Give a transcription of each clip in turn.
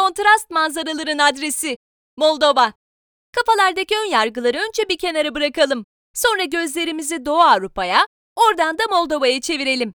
kontrast manzaraların adresi Moldova. Kafalardaki ön yargıları önce bir kenara bırakalım. Sonra gözlerimizi Doğu Avrupa'ya, oradan da Moldova'ya çevirelim.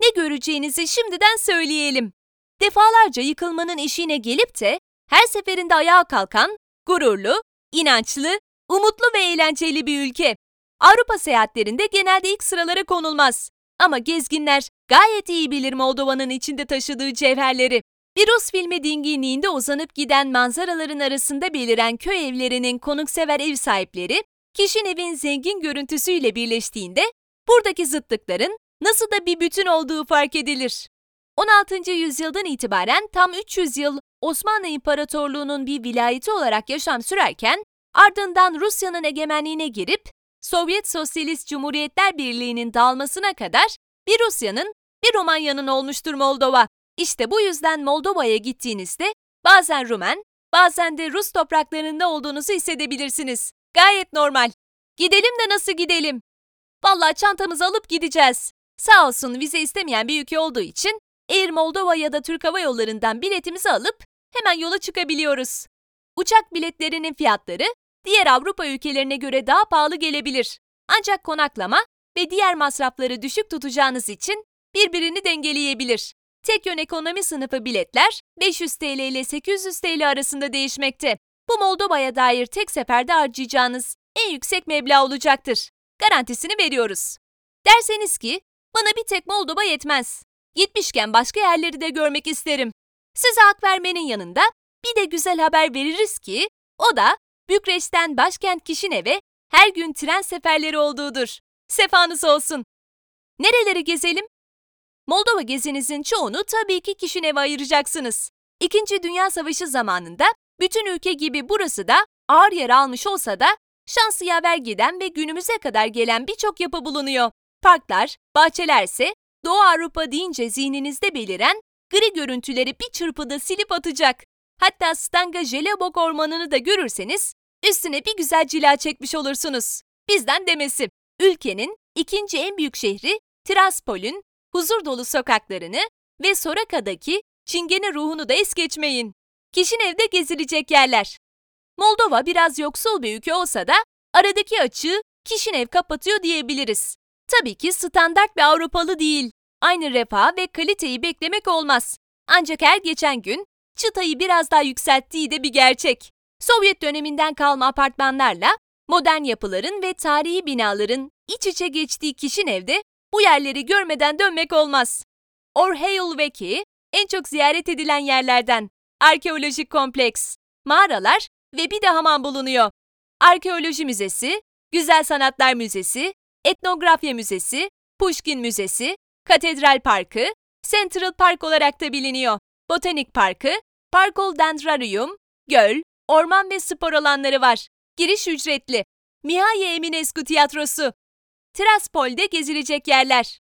Ne göreceğinizi şimdiden söyleyelim. Defalarca yıkılmanın eşiğine gelip de her seferinde ayağa kalkan, gururlu, inançlı, umutlu ve eğlenceli bir ülke. Avrupa seyahatlerinde genelde ilk sıralara konulmaz. Ama gezginler gayet iyi bilir Moldova'nın içinde taşıdığı cevherleri. Bir Rus filmi dinginliğinde uzanıp giden manzaraların arasında beliren köy evlerinin konuksever ev sahipleri, Kişinev'in zengin görüntüsüyle birleştiğinde buradaki zıtlıkların nasıl da bir bütün olduğu fark edilir. 16. yüzyıldan itibaren tam 300 yıl Osmanlı İmparatorluğu'nun bir vilayeti olarak yaşam sürerken, ardından Rusya'nın egemenliğine girip Sovyet Sosyalist Cumhuriyetler Birliği'nin dağılmasına kadar bir Rusya'nın, bir Romanya'nın olmuştur Moldova. İşte bu yüzden Moldova'ya gittiğinizde bazen Rumen, bazen de Rus topraklarında olduğunuzu hissedebilirsiniz. Gayet normal. Gidelim de nasıl gidelim? Vallahi çantamızı alıp gideceğiz. Sağ olsun vize istemeyen bir ülke olduğu için Air Moldova ya da Türk Hava Yolları'ndan biletimizi alıp hemen yola çıkabiliyoruz. Uçak biletlerinin fiyatları diğer Avrupa ülkelerine göre daha pahalı gelebilir. Ancak konaklama ve diğer masrafları düşük tutacağınız için birbirini dengeleyebilir. Tek yön ekonomi sınıfı biletler 500 TL ile 800 TL arasında değişmekte. Bu Moldova'ya dair tek seferde harcayacağınız en yüksek meblağ olacaktır. Garantisini veriyoruz. Derseniz ki bana bir tek Moldova yetmez. Gitmişken başka yerleri de görmek isterim. Size hak vermenin yanında bir de güzel haber veririz ki o da Bükreş'ten başkent Kişinev'e her gün tren seferleri olduğudur. Sefanız olsun. Nereleri gezelim? Moldova gezinizin çoğunu tabii ki Kişinev'e ayıracaksınız. İkinci Dünya Savaşı zamanında bütün ülke gibi burası da ağır yer almış olsa da şansı yaver giden ve günümüze kadar gelen birçok yapı bulunuyor. Parklar, bahçelerse Doğu Avrupa deyince zihninizde beliren gri görüntüleri bir çırpıda silip atacak. Hatta Stanga Jelebok ormanını da görürseniz üstüne bir güzel cila çekmiş olursunuz. Bizden demesi. Ülkenin ikinci en büyük şehri Tiraspol'ün huzur dolu sokaklarını ve Soraka'daki çingene ruhunu da es geçmeyin. Kişinev'de gezilecek yerler. Moldova biraz yoksul bir ülke olsa da aradaki açığı Kişinev kapatıyor diyebiliriz. Tabii ki standart bir Avrupalı değil. Aynı refah ve kaliteyi beklemek olmaz. Ancak her geçen gün çıtayı biraz daha yükselttiği de bir gerçek. Sovyet döneminden kalma apartmanlarla modern yapıların ve tarihi binaların iç içe geçtiği Kişinev'de bu yerleri görmeden dönmek olmaz. Orheyulveki en çok ziyaret edilen yerlerden. Arkeolojik kompleks, mağaralar ve bir de hamam bulunuyor. Arkeoloji Müzesi, Güzel Sanatlar Müzesi, Etnografya Müzesi, Pushkin Müzesi, Katedral Parkı, Central Park olarak da biliniyor. Botanik Parkı, Parkol Dendrarium, göl, orman ve spor alanları var. Giriş ücretli. Mihaye Eminescu Tiyatrosu. Tiraspol'de gezilecek yerler.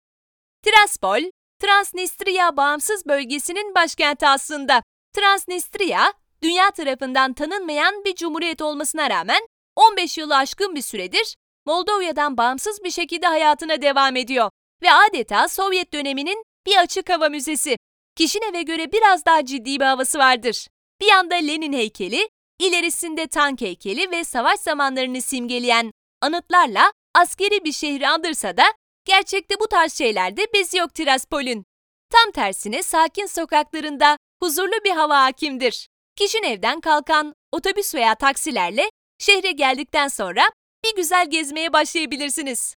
Tiraspol, Transnistria bağımsız bölgesinin başkenti aslında. Transnistria, dünya tarafından tanınmayan bir cumhuriyet olmasına rağmen 15 yılı aşkın bir süredir Moldova'dan bağımsız bir şekilde hayatına devam ediyor ve adeta Sovyet döneminin bir açık hava müzesi. Kişinev'e göre biraz daha ciddi bir havası vardır. Bir yanda Lenin heykeli, ilerisinde tank heykeli ve savaş zamanlarını simgeleyen anıtlarla askeri bir şehri andırsa da gerçekte bu tarz şeylerde biz yok Tiraspol'ün. Tam tersine sakin sokaklarında huzurlu bir hava hakimdir. Kişinev'den kalkan otobüs veya taksilerle şehre geldikten sonra bir güzel gezmeye başlayabilirsiniz.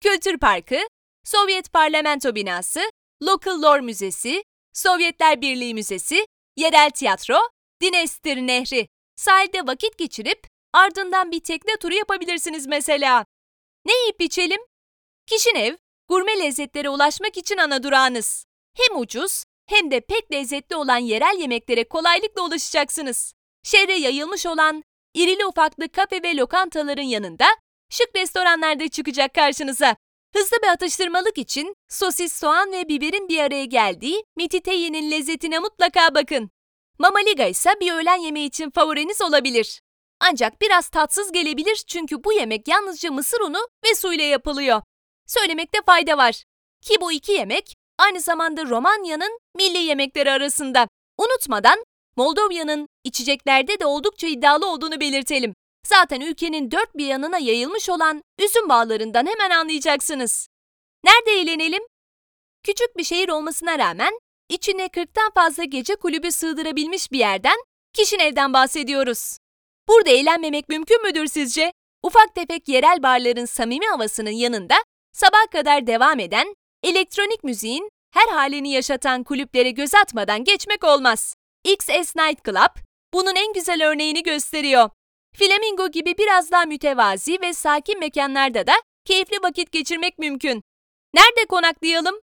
Kültür Parkı, Sovyet Parlamento Binası, Local Lore Müzesi, Sovyetler Birliği Müzesi, Yerel Tiyatro, Dinestir Nehri. Sahilde vakit geçirip ardından bir tekne turu yapabilirsiniz mesela. Ne yiyip içelim? Kişinev, gurme lezzetlere ulaşmak için ana durağınız. Hem ucuz hem de pek lezzetli olan yerel yemeklere kolaylıkla ulaşacaksınız. Şehre yayılmış olan irili ufaklı kafe ve lokantaların yanında şık restoranlarda çıkacak karşınıza. Hızlı bir atıştırmalık için sosis, soğan ve biberin bir araya geldiği mititeyenin lezzetine mutlaka bakın. Mamaliga ise bir öğlen yemeği için favoriniz olabilir. Ancak biraz tatsız gelebilir çünkü bu yemek yalnızca mısır unu ve suyla yapılıyor. Söylemekte fayda var. Ki bu iki yemek aynı zamanda Romanya'nın milli yemekleri arasında. Unutmadan Moldova'nın içeceklerde de oldukça iddialı olduğunu belirtelim. Zaten ülkenin dört bir yanına yayılmış olan üzüm bağlarından hemen anlayacaksınız. Nerede eğlenelim? Küçük bir şehir olmasına rağmen içine 40'tan fazla gece kulübü sığdırabilmiş bir yerden, Kişinev'den bahsediyoruz. Burada eğlenmemek mümkün müdür sizce? Ufak tefek yerel barların samimi havasının yanında sabah kadar devam eden, elektronik müziğin her halini yaşatan kulüplere göz atmadan geçmek olmaz. XS Night Club bunun en güzel örneğini gösteriyor. Flamingo gibi biraz daha mütevazi ve sakin mekanlarda da keyifli vakit geçirmek mümkün. Nerede konaklayalım?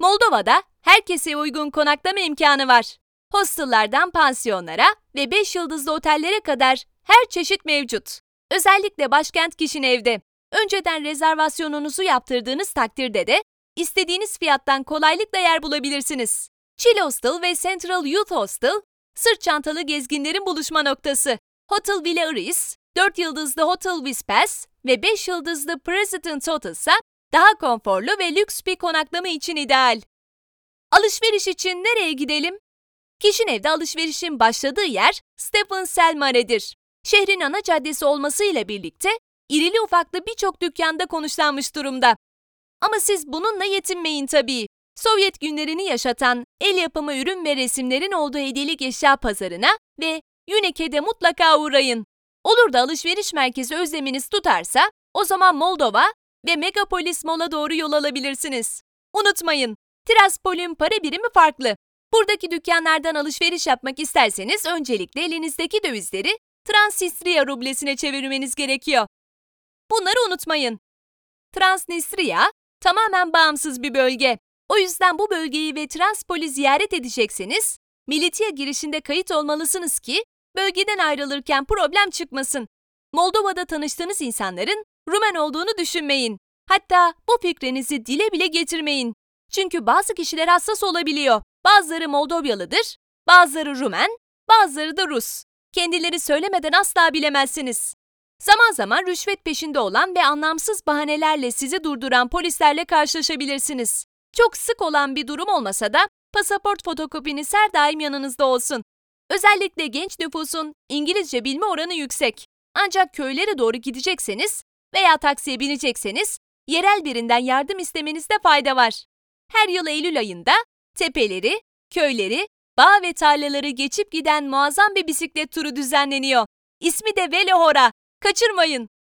Moldova'da herkese uygun konaklama imkanı var. Hostellardan pansiyonlara ve 5 yıldızlı otellere kadar her çeşit mevcut. Özellikle başkent Kişinev'de. Önceden rezervasyonunuzu yaptırdığınız takdirde de istediğiniz fiyattan kolaylıkla yer bulabilirsiniz. Chill Hostel ve Central Youth Hostel, sırt çantalı gezginlerin buluşma noktası. Hotel Villa Iris, 4 yıldızlı Hotel Vispas ve 5 yıldızlı President Hotel ise daha konforlu ve lüks bir konaklama için ideal. Alışveriş için nereye gidelim? Kişinev'de alışverişin başladığı yer Stephen Selmare'dir. Şehrin ana caddesi olmasıyla birlikte irili ufaklı birçok dükkanda konuşlanmış durumda. Ama siz bununla yetinmeyin tabii. Sovyet günlerini yaşatan el yapımı ürün ve resimlerin olduğu hediyelik eşya pazarına ve Yuneke'de mutlaka uğrayın. Olur da alışveriş merkezi özleminiz tutarsa o zaman Moldova ve Megapolis Mall'a doğru yol alabilirsiniz. Unutmayın, Tiraspol'ün para birimi farklı. Buradaki dükkanlardan alışveriş yapmak isterseniz öncelikle elinizdeki dövizleri Transnistria rublesine çevirmeniz gerekiyor. Bunları unutmayın. Transnistria tamamen bağımsız bir bölge. O yüzden bu bölgeyi ve Transpol'i ziyaret edecekseniz Militia girişinde kayıt olmalısınız ki bölgeden ayrılırken problem çıkmasın. Moldova'da tanıştığınız insanların Rumen olduğunu düşünmeyin. Hatta bu fikrinizi dile bile getirmeyin. Çünkü bazı kişiler hassas olabiliyor. Bazıları Moldovyalıdır, bazıları Rumen, bazıları da Rus. Kendileri söylemeden asla bilemezsiniz. Zaman zaman rüşvet peşinde olan ve anlamsız bahanelerle sizi durduran polislerle karşılaşabilirsiniz. Çok sık olan bir durum olmasa da pasaport fotokopiniz her daim yanınızda olsun. Özellikle genç nüfusun İngilizce bilme oranı yüksek. Ancak köylere doğru gidecekseniz veya taksiye binecekseniz yerel birinden yardım istemenizde fayda var. Her yıl Eylül ayında tepeleri, köyleri, bağ ve tarlaları geçip giden muazzam bir bisiklet turu düzenleniyor. İsmi de Velohora. Kaçırmayın.